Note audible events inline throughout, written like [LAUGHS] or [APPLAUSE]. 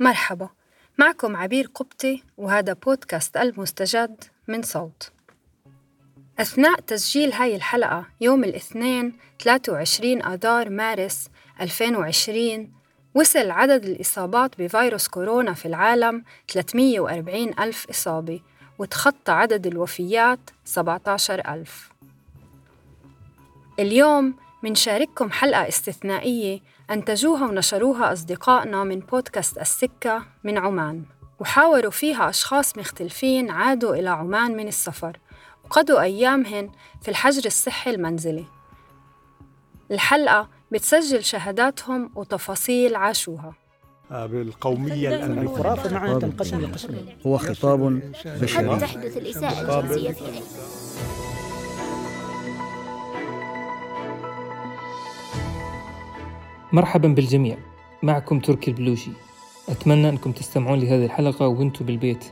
مرحبا معكم عبير قبطي وهذا بودكاست المستجد من صوت. أثناء تسجيل هاي الحلقة يوم الاثنين 23 آذار مارس 2020 وصل عدد الإصابات بفيروس كورونا في العالم 340 ألف إصابة وتخطى عدد الوفيات 17 ألف. اليوم منشارككم حلقة استثنائية أنتجوها ونشروها أصدقائنا من بودكاست السكة من عمان. وحاوروا فيها أشخاص مختلفين عادوا إلى عمان من السفر. وقضوا أيامهن في الحجر الصحي المنزلي. الحلقة بتسجل شهاداتهم وتفاصيل عاشوها. بالقومية الخرافة معنى تنقسم لقسمين. هو خطاب بشري. قد تحدث الإساءة الجنسية فيه مرحبا بالجميع. معكم تركي البلوشي أتمنى أنكم تستمعون لهذه الحلقة وأنتم بالبيت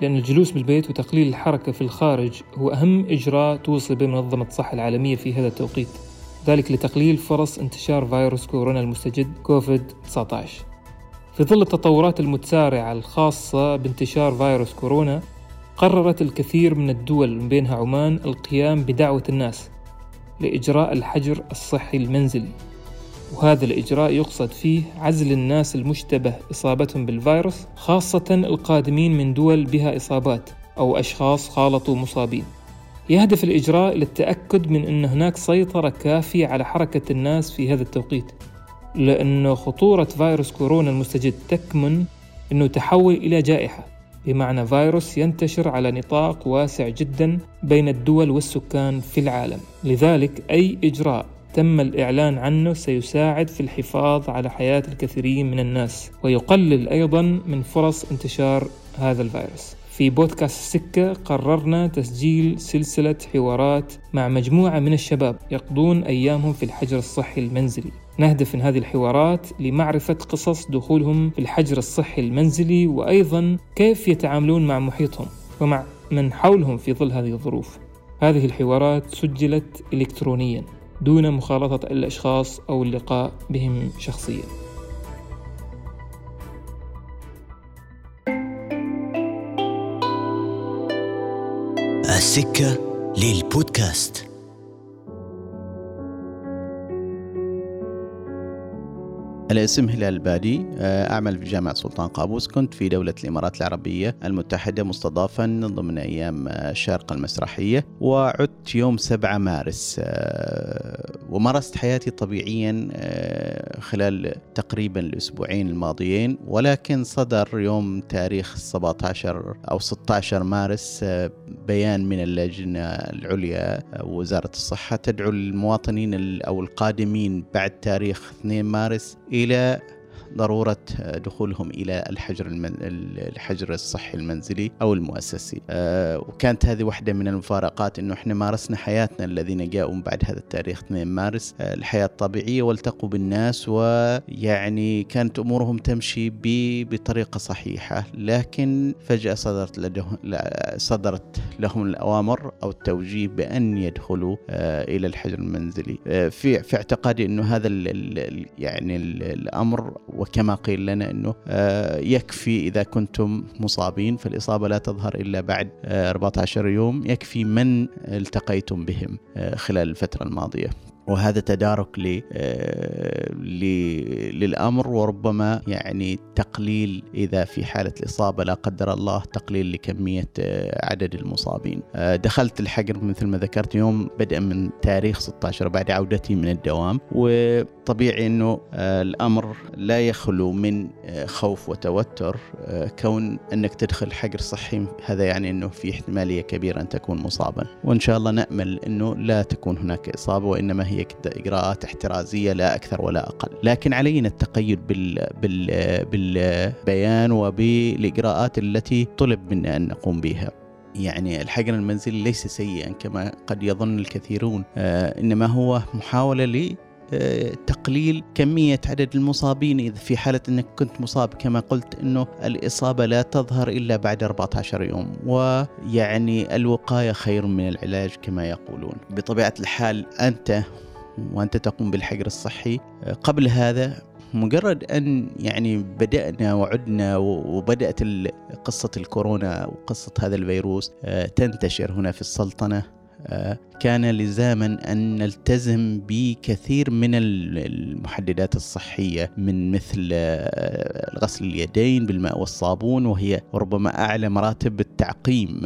لأن الجلوس بالبيت وتقليل الحركة في الخارج هو أهم إجراء توصي به منظمة الصحة العالمية في هذا التوقيت. ذلك لتقليل فرص انتشار فيروس كورونا المستجد كوفيد 19 في ظل التطورات المتسارعة الخاصة بانتشار فيروس كورونا قررت الكثير من الدول من بينها عمان القيام بدعوة الناس لإجراء الحجر الصحي المنزلي. وهذا الإجراء يقصد فيه عزل الناس المشتبه إصابتهم بالفيروس خاصة القادمين من دول بها إصابات أو أشخاص خالطوا مصابين. يهدف الإجراء إلى التأكد من أن هناك سيطرة كافية على حركة الناس في هذا التوقيت لأن خطورة فيروس كورونا المستجد تكمن أنه تحول إلى جائحة. بمعنى فيروس ينتشر على نطاق واسع جدا بين الدول والسكان في العالم. لذلك أي إجراء تم الإعلان عنه سيساعد في الحفاظ على حياة الكثيرين من الناس ويقلل أيضا من فرص انتشار هذا الفيروس. في بودكاست السكة قررنا تسجيل سلسلة حوارات مع مجموعة من الشباب يقضون أيامهم في الحجر الصحي المنزلي. نهدف من هذه الحوارات لمعرفة قصص دخولهم في الحجر الصحي المنزلي وأيضا كيف يتعاملون مع محيطهم ومع من حولهم في ظل هذه الظروف. هذه الحوارات سجلت إلكترونيا. دون مخالطة الأشخاص أو اللقاء بهم شخصيا. السكة للبودكاست. الاسم هلال البادي آه، أعمل في جامعة سلطان قابوس. كنت في دولة الإمارات العربية المتحدة مستضافا ضمن أيام آه، الشارقة المسرحية وعدت يوم 7 مارس آه، ومارست حياتي طبيعيا خلال تقريبا الأسبوعين الماضيين ولكن صدر يوم تاريخ 17 أو 16 مارس بيان من اللجنة العليا وزارة الصحة تدعو المواطنين أو القادمين بعد تاريخ 2 مارس إلى ضرورة دخولهم إلى الحجر المن... الحجر الصحي المنزلي أو المؤسسي. أه وكانت هذه واحدة من المفارقات أنه إحنا مارسنا حياتنا الذين جاءوا بعد هذا التاريخ 2 مارس أه الحياة الطبيعية والتقوا بالناس ويعني كانت أمورهم تمشي ب... بطريقة صحيحة. لكن فجأة صدرت لدهم صدرت لهم الأوامر أو التوجيه بأن يدخلوا إلى الحجر المنزلي. في في اعتقادي أنه هذا ال... يعني ال... وكما قيل لنا أنه يكفي إذا كنتم مصابين فالإصابة لا تظهر إلا بعد 14 يوم يكفي من التقيتم بهم خلال الفترة الماضية. وهذا تدارك ل للأمر وربما يعني تقليل إذا في حالة الإصابة لا قدر الله تقليل لكمية عدد المصابين. دخلت الحجر مثل ما ذكرت يوم بدءا من تاريخ 16 بعد عودتي من الدوام. وطبيعي إنه الأمر لا يخلو من خوف وتوتر. كون أنك تدخل حجر صحي هذا يعني إنه في احتمالية كبيرة أن تكون مصابا. وإن شاء الله نأمل إنه لا تكون هناك إصابة وإنما هي إجراءات احترازية لا أكثر ولا أقل. لكن علينا التقيد بال بال بالبيان وبالإجراءات التي طلب منا أن نقوم بها. يعني الحجر المنزلي ليس سيئا كما قد يظن الكثيرون. آه إنما هو محاولة ل تقليل كمية عدد المصابين. إذا في حالة أنك كنت مصاب كما قلت أنه الإصابة لا تظهر إلا بعد 14 يوم. ويعني الوقاية خير من العلاج كما يقولون. بطبيعة الحال أنت وأنت تقوم بالحجر الصحي. قبل هذا مجرد أن يعني بدأنا وعدنا وبدأت قصة الكورونا وقصة هذا الفيروس آه، تنتشر هنا في السلطنة. آه، كان لزاما أن نلتزم بكثير من المحددات الصحية من مثل آه، غسل اليدين بالماء والصابون وهي ربما أعلى مراتب التعقيم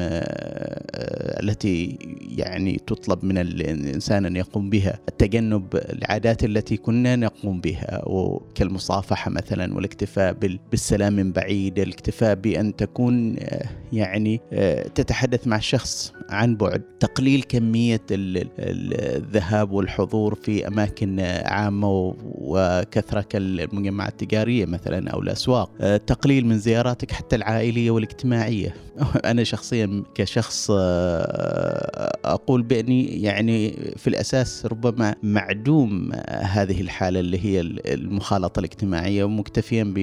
التي يعني تطلب من الإنسان أن يقوم بها التجنب العادات التي كنا نقوم بها كالمصافحة مثلا والاكتفاء بالسلام من بعيد الاكتفاء بأن تكون يعني تتحدث مع الشخص عن بعد تقليل كمية الذهاب والحضور في أماكن عامة وكثرة كالمجمعات التجارية مثلا أو الأسواق. آه، تقليل من زياراتك حتى العائلية والاجتماعية. [LAUGHS] أنا شخصيا كشخص آه، أقول بأني يعني في الأساس ربما معدوم هذه الحالة اللي هي المخالطة الاجتماعية ومكتفيا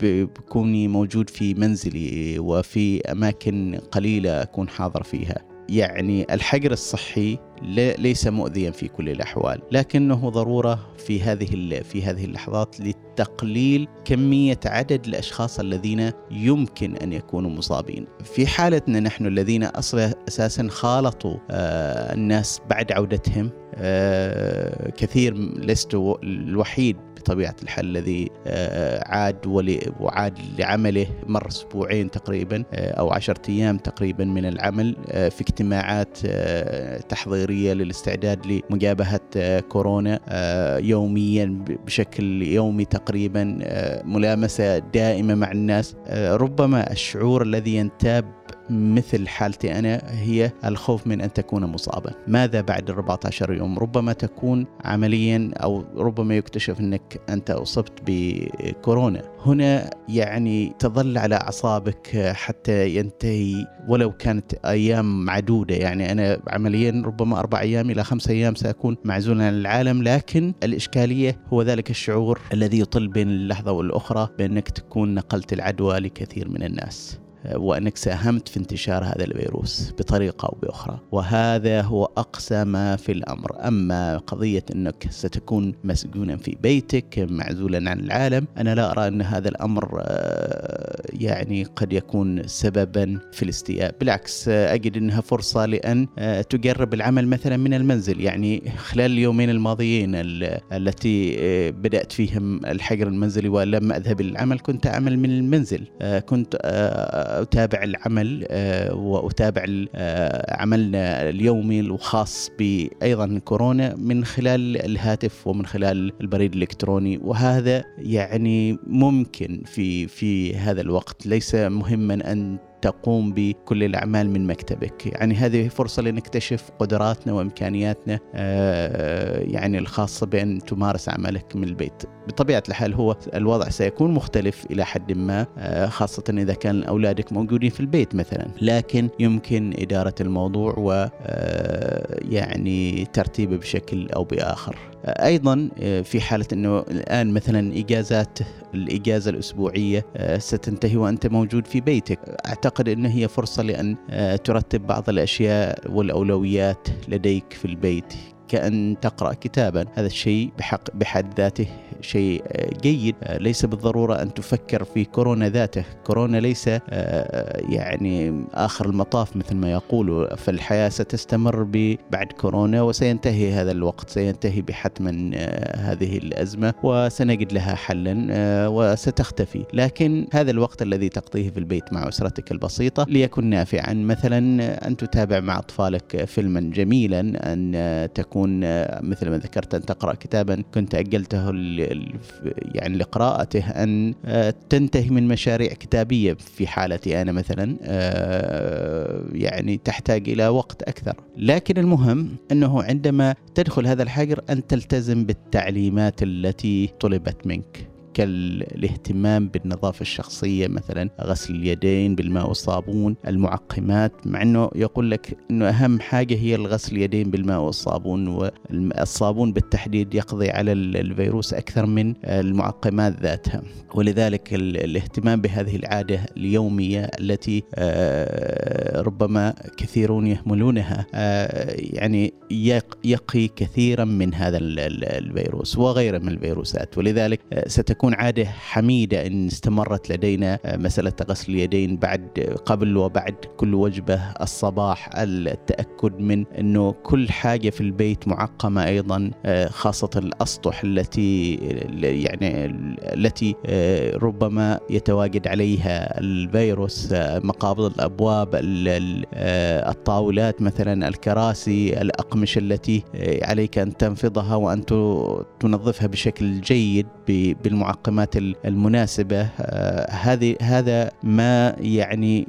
بكوني موجود في منزلي وفي أماكن قليلة أكون حاضر فيها. يعني الحجر الصحي ليس مؤذيا في كل الأحوال، لكنه ضرورة في هذه في هذه اللحظات لتقليل كمية عدد الأشخاص الذين يمكن أن يكونوا مصابين. في حالتنا نحن الذين أصلا أساسا خالطوا آه الناس بعد عودتهم آه كثير لست الوحيد بطبيعة الحال الذي آه، عاد وعاد لعمله مر أسبوعين تقريبا آه، أو عشرة أيام تقريبا من العمل آه، في اجتماعات تحضيرية للاستعداد لمجابهة كورونا يوميا بشكل يومي تقريبا ملامسة دائمة مع الناس. ربما الشعور الذي ينتاب مثل حالتي أنا هي الخوف من أن تكون مصابا ماذا بعد ال 14 يوم؟ ربما تكون عمليا أو ربما يكتشف أنك أنت أصبت بكورونا. هنا يعني تظل على أعصابك حتى ينتهي ولو كانت أيام معدودة. يعني أنا عمليا ربما أربع أيام إلى خمس أيام سأكون معزولا عن العالم لكن الإشكالية هو ذلك الشعور الذي يطل بين اللحظة والأخرى بأنك تكون نقلت العدوى لكثير من الناس. وأنك ساهمت في انتشار هذا الفيروس بطريقة أو بأخرى. وهذا هو اقسى ما في الأمر. أما قضية أنك ستكون مسجونا في بيتك معزولا عن العالم أنا لا أرى أن هذا الأمر آه، يعني قد يكون سببا في الاستياء. بالعكس أجد إنها فرصة لأن آه، تجرب العمل مثلا من المنزل. يعني خلال اليومين الماضيين التي آه، بدأت فيهم الحجر المنزلي ولما أذهب للعمل كنت أعمل من المنزل. كنت أتابع العمل آه، وأتابع آه، عملنا اليومي الخاص بايضا كورونا من خلال الهاتف ومن خلال البريد الإلكتروني. وهذا يعني ممكن في في هذا الوقت. ليس مهما أن تقوم بكل الأعمال من مكتبك. يعني هذه فرصة لنكتشف قدراتنا وإمكانياتنا آه، يعني الخاصة بأن تمارس عملك من البيت. بطبيعة الحال هو الوضع سيكون مختلف إلى حد ما آه، خاصة إذا كان أولادك موجودين في البيت مثلا. لكن يمكن إدارة الموضوع و آه، يعني ترتيبه بشكل أو بآخر. أيضا في حالة إنه الآن مثلا إجازات الإجازة الأسبوعية ستنتهي وأنت موجود في بيتك. أعتقد انه هي فرصة لأن ترتب بعض الأشياء والأولويات لديك في البيت كأن تقرأ كتابا. هذا الشيء بحق بحد ذاته شيء آه، جيد. آه، ليس بالضرورة أن تفكر في كورونا ذاته. كورونا ليس آه، يعني آخر المطاف مثل ما يقولوا. فالحياة ستستمر بعد كورونا وسينتهي هذا الوقت. سينتهي بحتما هذه الأزمة وسنجد لها حلا وستختفي. لكن هذا الوقت الذي تقضيه في البيت مع أسرتك البسيطة ليكن نافعا. مثلا أن تتابع مع أطفالك فيلما جميلا أن تكون مثل ما ذكرت أن تقرأ كتابا. كنت أجلته يعني لقراءته أن آه، تنتهي من مشاريع كتابية في حالتي أنا مثلا آه، يعني تحتاج إلى وقت أكثر. لكن المهم أنه عندما تدخل هذا الحجر أن تلتزم بالتعليمات التي طلبت منك. كالاهتمام بالنظافة الشخصية مثلا غسل اليدين بالماء والصابون المعقمات مع أنه يقول لك أنه أهم حاجة هي الغسل اليدين بالماء والصابون والصابون بالتحديد يقضي على الفيروس أكثر من المعقمات ذاتها. ولذلك الاهتمام بهذه العادة اليومية التي آه، ربما كثيرون يهملونها آه، يعني يقي كثيرا من هذا الفيروس وغيره من الفيروسات. ولذلك آه، ستكون عادة حميدة إن استمرت لدينا مسألة غسل اليدين بعد قبل وبعد كل وجبة الصباح التأكد من أنه كل حاجة في البيت معقمة أيضا خاصة الأسطح التي يعني التي ربما يتواجد عليها الفيروس مقابض الأبواب الطاولات مثلا الكراسي الأقمشة التي عليك أن تنفضها وأن تنظفها بشكل جيد بالمعقمات المناسبة. هذه هذا ما يعني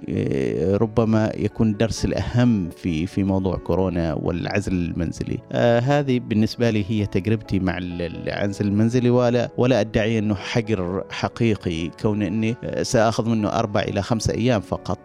ربما يكون درس الأهم في في موضوع كورونا والعزل المنزلي. هذه بالنسبة لي هي تجربتي مع العزل المنزلي ولا ولا أدعي أنه حجر حقيقي كون أني سأخذ منه أربع إلى خمسة أيام فقط.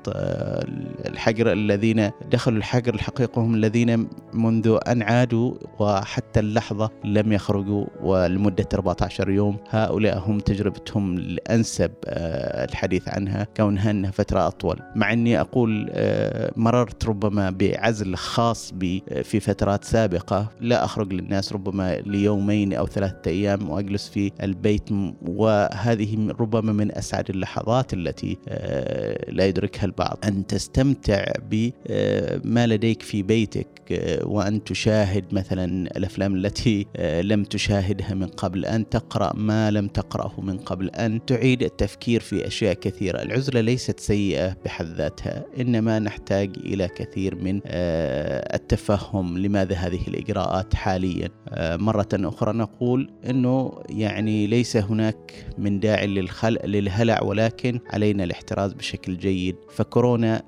الحجر الذين دخلوا الحجر الحقيقة هم الذين منذ أن عادوا وحتى اللحظة لم يخرجوا ولمده 14 يوم. هؤلاء هم تجربتهم الأنسب آه، الحديث عنها كونها إنها فترة أطول. مع إني أقول آه، مررت ربما بعزل خاص بي في فترات سابقة. لا أخرج للناس ربما ليومين أو ثلاثة أيام وأجلس في البيت. وهذه ربما من أسعد اللحظات التي آه، لا يدركها البعض. أن تستمتع بما لديك في بيتك آه، وأن تشاهد مثلا الأفلام التي آه، لم تشاهدها من قبل. أن تقرأ ما لم تقرأه من قبل أن تعيد التفكير في أشياء كثيرة. العزلة ليست سيئة بحد ذاتها إنما نحتاج إلى كثير من التفهم لماذا هذه الإجراءات حاليا. مرة أخرى نقول إنه يعني ليس هناك من داعي للخلق للهلع ولكن علينا الاحتراز بشكل جيد. فكورونا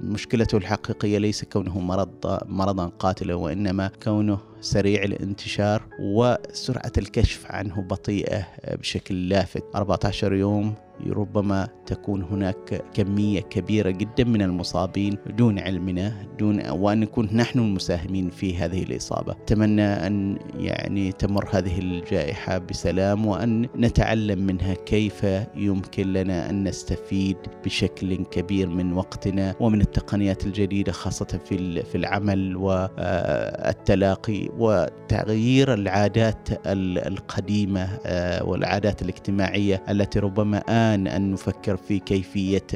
مشكلته الحقيقية ليس كونه مرض مرضا قاتلا وإنما كونه سريع الانتشار وسرعة الكشف عنه بطيئة بشكل لافت. 14 يوم ربما تكون هناك كمية كبيرة جدا من المصابين دون علمنا دون وأن نكون نحن المساهمين في هذه الإصابة. أتمنى أن يعني تمر هذه الجائحة بسلام وأن نتعلم منها كيف يمكن لنا أن نستفيد بشكل كبير من وقتنا ومن التقنيات الجديدة خاصة في في العمل والتلاقي وتغيير العادات القديمة آه، والعادات الاجتماعية التي ربما آن أن نفكر في كيفية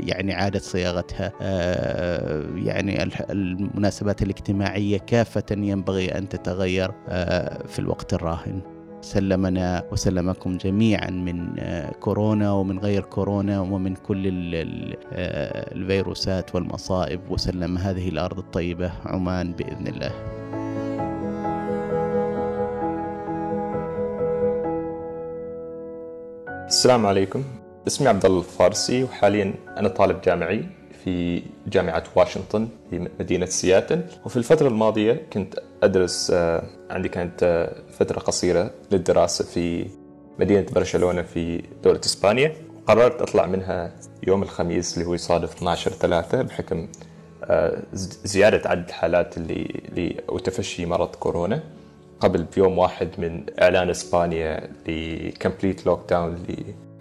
يعني عادة صياغتها. آه، يعني المناسبات الاجتماعية كافة ينبغي أن تتغير آه، في الوقت الراهن. سلمنا وسلمكم جميعا من كورونا ومن غير كورونا ومن كل الفيروسات والمصائب. وسلم هذه الأرض الطيبة عمان بإذن الله. السلام عليكم. اسمي عبد الله الفارسي وحاليا أنا طالب جامعي في جامعة واشنطن في مدينة سياتل. وفي الفترة الماضية كنت أدرس آه، عندي كانت آه، فترة قصيرة للدراسة في مدينة برشلونة في دولة إسبانيا. قررت أطلع منها يوم الخميس اللي هو يصادف 12 ثلاثة بحكم آه، زيادة عدد الحالات اللي وتفشي مرض كورونا. قبل بيوم واحد من إعلان إسبانيا لكمبليت لوك داون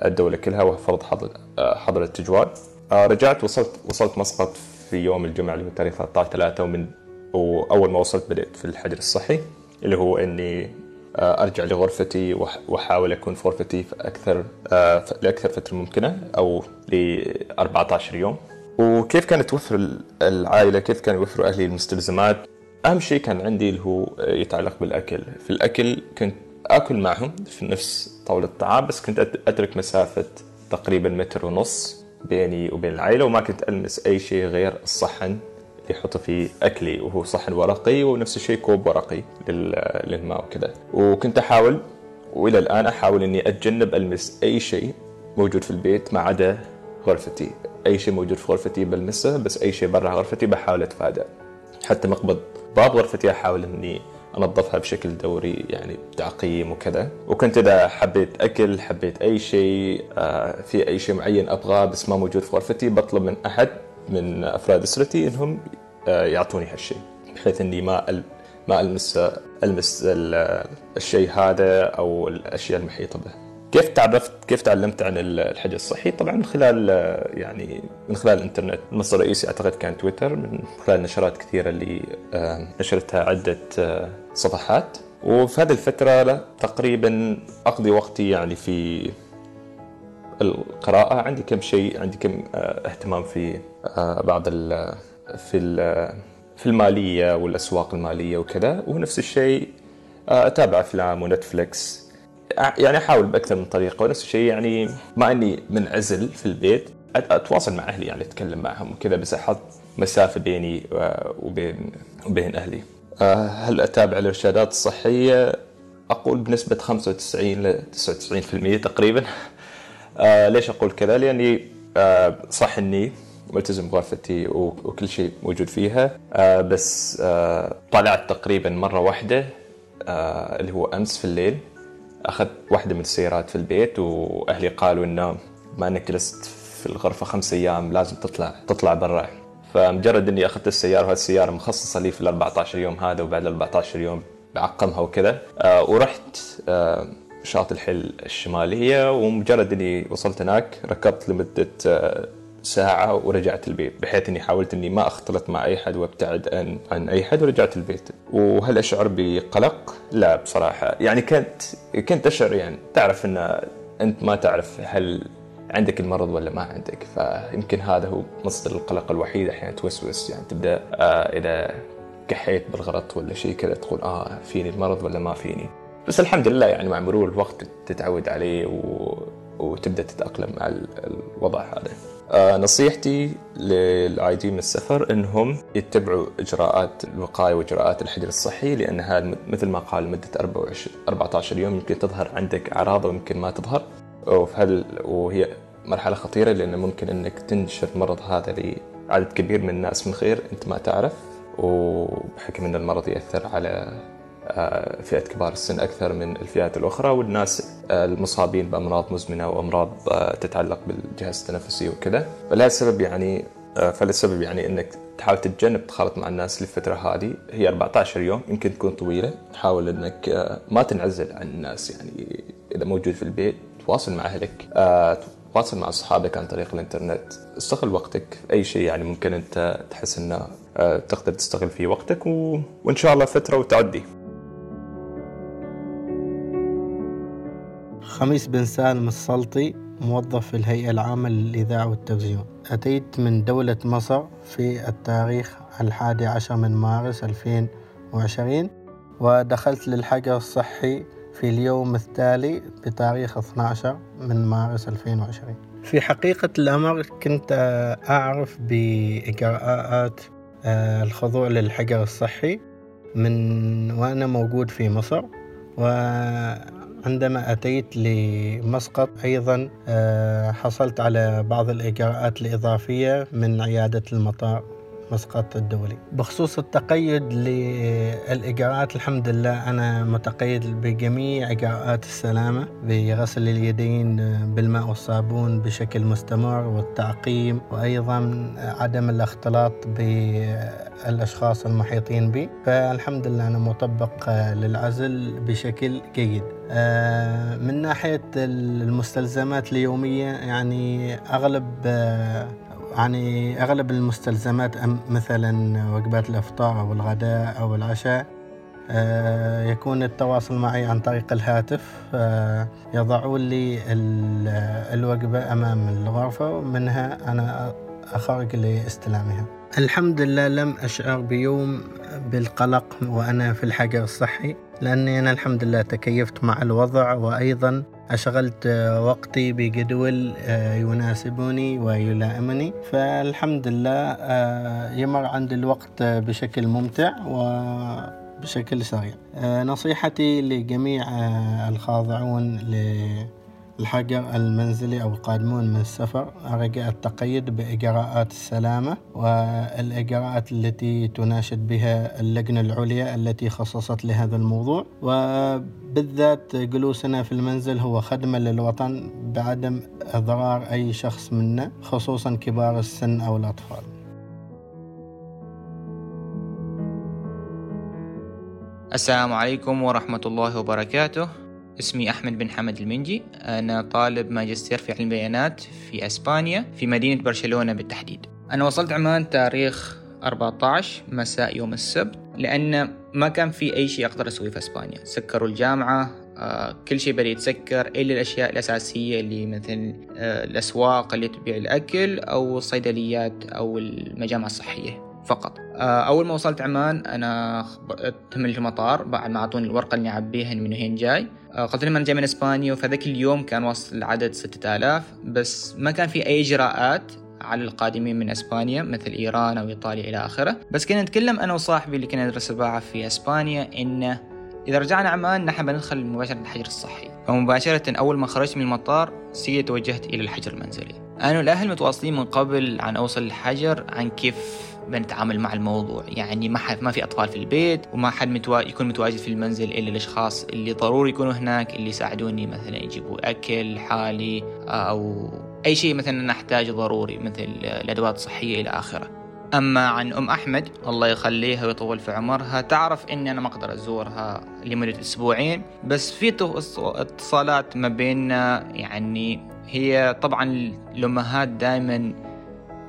للدولة كلها وفرض حظر حظر التجوال. آه، رجعت وصلت وصلت مسقط في يوم الجمعة اللي هو تاريخ 13 3 ومن وأول ما وصلت بدأت في الحجر الصحي اللي هو إني آه، أرجع لغرفتي وأحاول أكون في غرفتي في أكثر آه، لأكثر فترة ممكنة أو ل 14 يوم. وكيف كانت توفر العائلة؟ كيف كانوا يوفروا أهلي المستلزمات؟ أهم شيء كان عندي اللي هو يتعلق بالأكل. في الأكل كنت آكل معهم في نفس طاولة الطعام بس كنت أترك مسافة تقريبا متر ونص بيني وبين العائلة وما كنت ألمس أي شيء غير الصحن اللي يحطه فيه أكلي وهو صحن ورقي ونفس الشيء كوب ورقي للماء وكذا. وكنت أحاول وإلى الآن أحاول إني أتجنب ألمس أي شيء موجود في البيت ما عدا غرفتي. أي شيء موجود في غرفتي بلمسه بس أي شيء برا غرفتي بحاول أتفادى. حتى مقبض باب غرفتي أحاول إني أنظفها بشكل دوري يعني بتعقيم وكذا وكنت إذا حبيت أكل حبيت أي شيء آه، في أي شيء معين أبغاه بس ما موجود في غرفتي بطلب من أحد من أفراد أسرتي إنهم آه، يعطوني هالشيء بحيث إني ما ما ألمس ألمس ال- الشيء هذا أو الأشياء المحيطة به. كيف تعرفت كيف تعلمت عن الحجر الصحي؟ طبعا من خلال آه، يعني من خلال الإنترنت، المصدر الرئيسي أعتقد كان تويتر من خلال نشرات كثيرة اللي آه، نشرتها عدة آه، صفحات. وفي هذه الفترة لا، تقريبا أقضي وقتي يعني في القراءة. عندي كم شيء عندي كم اهتمام في بعض ال في ال في المالية والأسواق المالية وكذا. ونفس الشيء أتابع أفلام ونتفليكس. أع- يعني أحاول بأكثر من طريقة ونفس الشيء يعني مع إني منعزل في البيت أتواصل مع أهلي يعني أتكلم معهم وكذا بس أحط مسافة بيني وبين وبين أهلي. آه، هل أتابع الإرشادات الصحية؟ أقول بنسبة 95 ل 99% تقريبا. آه ليش أقول كذا؟ لأني آه صح إني ملتزم بغرفتي وكل شيء موجود فيها. بس طلعت تقريبا مرة واحدة اللي هو أمس في الليل. اخذت واحدة من السيارات في البيت وأهلي قالوا إنه ما إنك جلست في الغرفة خمس أيام لازم تطلع تطلع برا. فمجرد إني أخذت السيارة وهذه السيارة مخصصة لي في ال 14 يوم هذا وبعد ال 14 يوم بعقمها وكذا. آه ورحت آه شاطئ الحل الشمالية ومجرد إني وصلت هناك ركبت لمدة آه، ساعة ورجعت البيت بحيث إني حاولت إني ما أختلط مع أي حد وأبتعد عن عن أي حد ورجعت البيت. وهل اشعر بقلق؟ لا بصراحة. يعني كنت كنت أشعر يعني. تعرف إن أنت ما تعرف هل عندك المرض ولا ما عندك. فيمكن هذا هو مصدر القلق الوحيد أحيانا توسوس. يعني تبدأ آه إذا كحيت بالغلط ولا شيء كذا تقول آه فيني المرض ولا ما فيني. بس الحمد لله يعني مع مرور الوقت تتعود عليه و... وتبدأ تتأقلم مع ال- الوضع هذا. آه نصيحتي للعايدين من السفر إنهم يتبعوا إجراءات الوقاية وإجراءات الحجر الصحي لانها الم- مثل ما قال مدة 24 14 يوم يمكن تظهر عندك أعراض ويمكن ما تظهر وفي وهي مرحلة خطيرة لأن ممكن إنك تنشر المرض هذا لعدد كبير من الناس من غير أنت ما تعرف وبحكم إن المرض يأثر على فئة كبار السن أكثر من الفئات الأخرى والناس آه، المصابين بأمراض مزمنة وأمراض آه، تتعلق بالجهاز التنفسي وكذا. فلهذا السبب يعني آه، فللسبب يعني أنك تحاول تتجنب تخالط مع الناس للفترة هذه. هي 14 يوم يمكن تكون طويلة. حاول أنك آه، ما تنعزل عن الناس يعني إذا موجود في البيت تواصل مع أهلك آه، تواصل مع أصحابك عن طريق الإنترنت. استغل وقتك في أي شيء يعني ممكن أنت تحس أنه آه، تقدر تستغل فيه وقتك و... وإن شاء الله فترة وتعدي. خميس بن سالم السلطي موظف في الهيئة العامة للإذاعة والتلفزيون. أتيت من دولة مصر في التاريخ الحادي عشر من مارس 2020 ودخلت للحجر الصحي في اليوم التالي بتاريخ 12 من مارس 2020 في حقيقة الأمر كنت أعرف بإجراءات آه، الخضوع للحجر الصحي من وأنا موجود في مصر وعندما أتيت لمسقط أيضا آه، حصلت على بعض الإجراءات الإضافية من عيادة المطار. مسقط الدولي. بخصوص التقيد للإجراءات الحمد لله أنا متقيد بجميع إجراءات السلامة بغسل اليدين بالماء والصابون بشكل مستمر والتعقيم وأيضا عدم الاختلاط بالأشخاص المحيطين بي. فالحمد لله أنا مطبق للعزل بشكل جيد. آه، من ناحية المستلزمات اليومية يعني أغلب آه، يعني أغلب المستلزمات مثلا وجبات الإفطار أو الغداء أو العشاء آه، يكون التواصل معي عن طريق الهاتف آه، يضعون لي ال- الوجبة أمام الغرفة ومنها أنا أخرج لاستلامها. الحمد لله لم أشعر بيوم بالقلق وأنا في الحجر الصحي لأني أنا الحمد لله تكيفت مع الوضع وأيضا أشغلت وقتي بجدول آه، يناسبني ويلائمني. فالحمد لله آه، يمر عندي الوقت بشكل ممتع وبشكل سريع. آه، نصيحتي لجميع الخاضعون الحجر المنزلي أو القادمون من السفر رجاء التقيد بإجراءات السلامة والإجراءات التي تناشد بها اللجنة العليا التي خصصت لهذا الموضوع. وبالذات جلوسنا في المنزل هو خدمة للوطن بعدم إضرار أي شخص منا خصوصا كبار السن أو الأطفال. السلام عليكم ورحمة الله وبركاته. اسمي أحمد بن حمد المنجي. أنا طالب ماجستير في علم البيانات في أسبانيا في مدينة برشلونة بالتحديد. أنا وصلت عمان تاريخ 14 مساء يوم السبت لأن ما كان في أي شيء أقدر أسويه في أسبانيا. سكروا الجامعة آه، كل شيء بدأ يتسكر إلا الأشياء الأساسية اللي مثل آه، الأسواق اللي تبيع الأكل أو الصيدليات أو المجامع الصحية. فقط. آه، أول ما وصلت عمان أنا تم المطار بعد ما أعطوني الورقة اللي اعبيها من وين جاي. آه، قلت لهم أنا جاي من إسبانيا وفي ذاك اليوم كان وصل العدد 6000 بس ما كان في أي إجراءات على القادمين من إسبانيا مثل إيران أو إيطاليا إلى آخره. بس كنا نتكلم أنا وصاحبي اللي كنا ندرس الباعة في إسبانيا انه إذا رجعنا عمان نحن بندخل مباشرة الحجر الصحي. فمباشرة أول ما خرجت من المطار سي توجهت إلى الحجر المنزلي. أنا والأهل متواصلين من قبل عن أوصل الحجر عن كيف بنتعامل مع الموضوع. يعني ما حد ما في أطفال في البيت وما حد متوا... يكون متواجد في المنزل إلا الأشخاص اللي ضروري يكونوا هناك اللي يساعدوني. مثلا يجيبوا أكل حالي أو أي شيء مثلا نحتاجه ضروري مثل الأدوات الصحية إلى آخره. أما عن أم أحمد الله يخليها ويطول في عمرها. تعرف إني أنا ما أقدر أزورها لمدة أسبوعين بس في اتصالات ما بيننا يعني هي طبعا الأمهات دائما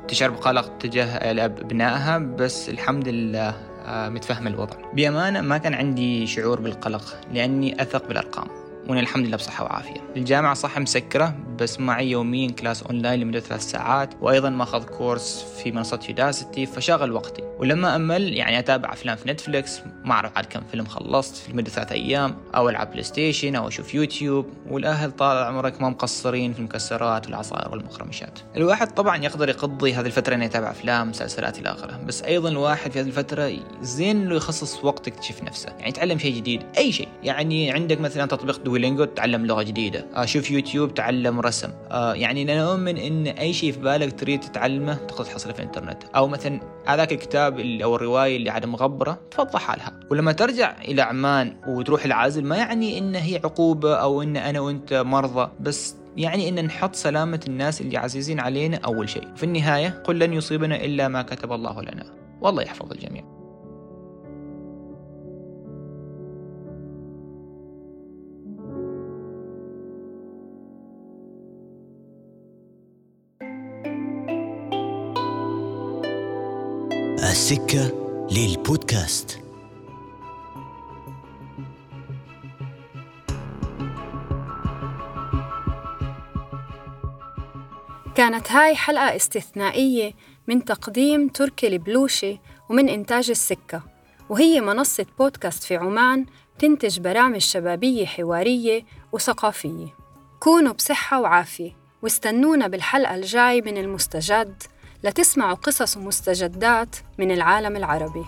تشعر بقلق تجاه أبنائها بس الحمد لله آه، متفهم الوضع. بأمانة ما كان عندي شعور بالقلق لأني أثق بالأرقام. وأنا الحمد لله بصحة وعافية. الجامعة صح مسكرة بس معي يوميا class online لمدة ثلاث ساعات وأيضا ماخذ course في منصة Udacity فشغل وقتي ولما أمل يعني أتابع أفلام في Netflix ما أعرف عاد كم فيلم خلصت في مده ثلاث أيام أو ألعب PlayStation أو أشوف يوتيوب والأهل طال عمرك ما مقصرين في المكسرات والعصائر والمخرمشات. الواحد طبعا يقدر يقضي هذه الفترة إنه يتابع أفلام مسلسلات إلى آخره بس أيضا الواحد في هذه الفترة زين إنه يخصص وقت يكتشف نفسه يعني يتعلم شيء جديد أي شيء يعني عندك مثلا تطبيق دويلينجو تعلم لغة جديدة. آه، يوتيوب تعلم رسم. آه يعني أنا أؤمن إن أي شيء في بالك تريد تتعلمه تقدر تحصله في الإنترنت. أو مثلا هذاك الكتاب أو الرواية اللي عاد مغبرة تفضح حالها. ولما ترجع إلى عمان وتروح العازل ما يعني إن هي عقوبة أو إن أنا وإنت مرضى بس يعني إن نحط سلامة الناس اللي عزيزين علينا أول شيء. في النهاية قل لن يصيبنا إلا ما كتب الله لنا. والله يحفظ الجميع. السكة للبودكاست. كانت هاي حلقة استثنائية من تقديم تركي البلوشي ومن إنتاج السكة. وهي منصة بودكاست في عمان تنتج برامج شبابية حوارية وثقافية. كونوا بصحة وعافية واستنونا بالحلقة الجاي من المستجد. لتسمعوا قصص ومستجدات من العالم العربي.